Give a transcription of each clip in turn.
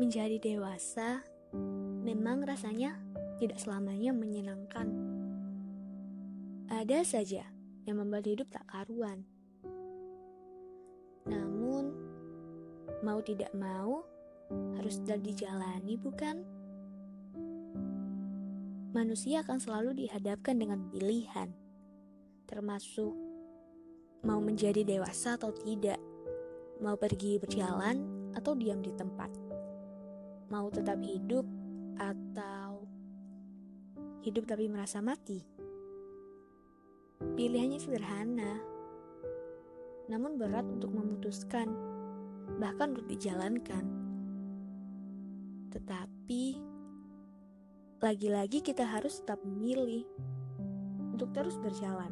Menjadi dewasa memang rasanya tidak selamanya menyenangkan. Ada saja yang membuat hidup tak karuan. Namun, mau tidak mau, harus tetap dijalani, bukan? Manusia akan selalu dihadapkan dengan pilihan, termasuk mau menjadi dewasa atau tidak, mau pergi berjalan atau diam di tempat, mau tetap hidup atau hidup tapi merasa mati. Pilihannya sederhana, namun berat untuk memutuskan, bahkan untuk dijalankan. Tetapi, lagi-lagi kita harus tetap memilih untuk terus berjalan.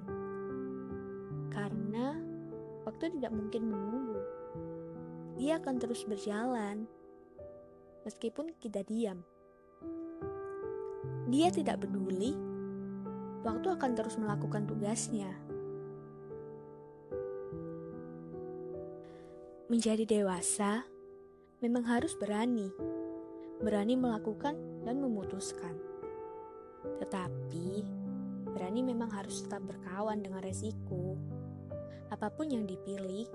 Karena waktu tidak mungkin menunggu. Dia akan terus berjalan, meskipun kita diam. Dia tidak peduli, waktu akan terus melakukan tugasnya. Menjadi dewasa memang harus berani, berani melakukan dan memutuskan. Tetapi, berani memang harus tetap berkawan dengan resiko. Apa pun yang dipilih,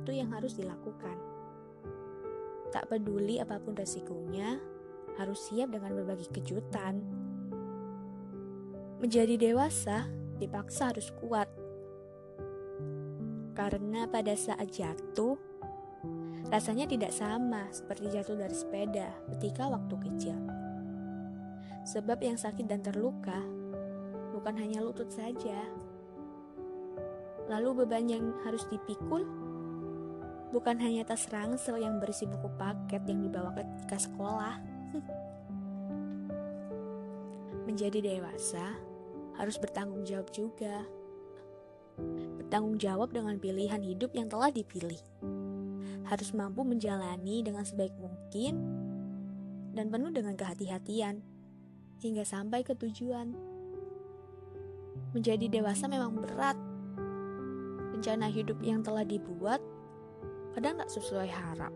itu yang harus dilakukan. Tak peduli apa pun resikonya, harus siap dengan berbagai kejutan. Menjadi dewasa dipaksa harus kuat. Karena pada saat jatuh, Rasanya tidak sama seperti jatuh dari sepeda ketika waktu kecil. Sebab yang sakit dan terluka bukan hanya lutut saja. Lalu beban yang harus dipikul bukan hanya tas ransel yang berisi buku paket yang dibawa ketika sekolah. Menjadi dewasa harus bertanggung jawab juga. Bertanggung jawab dengan pilihan hidup yang telah dipilih harus mampu menjalani dengan sebaik mungkin dan penuh dengan kehati-hatian hingga sampai ke tujuan. Menjadi dewasa memang berat. Rencana hidup yang telah dibuat kadang tak sesuai harap.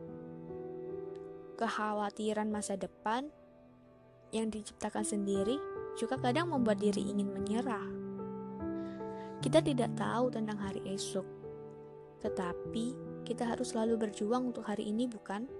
Kekhawatiran masa depan yang diciptakan sendiri juga kadang membuat diri ingin menyerah. Kita tidak tahu tentang hari esok, tetapi kita harus selalu berjuang untuk hari ini, bukan?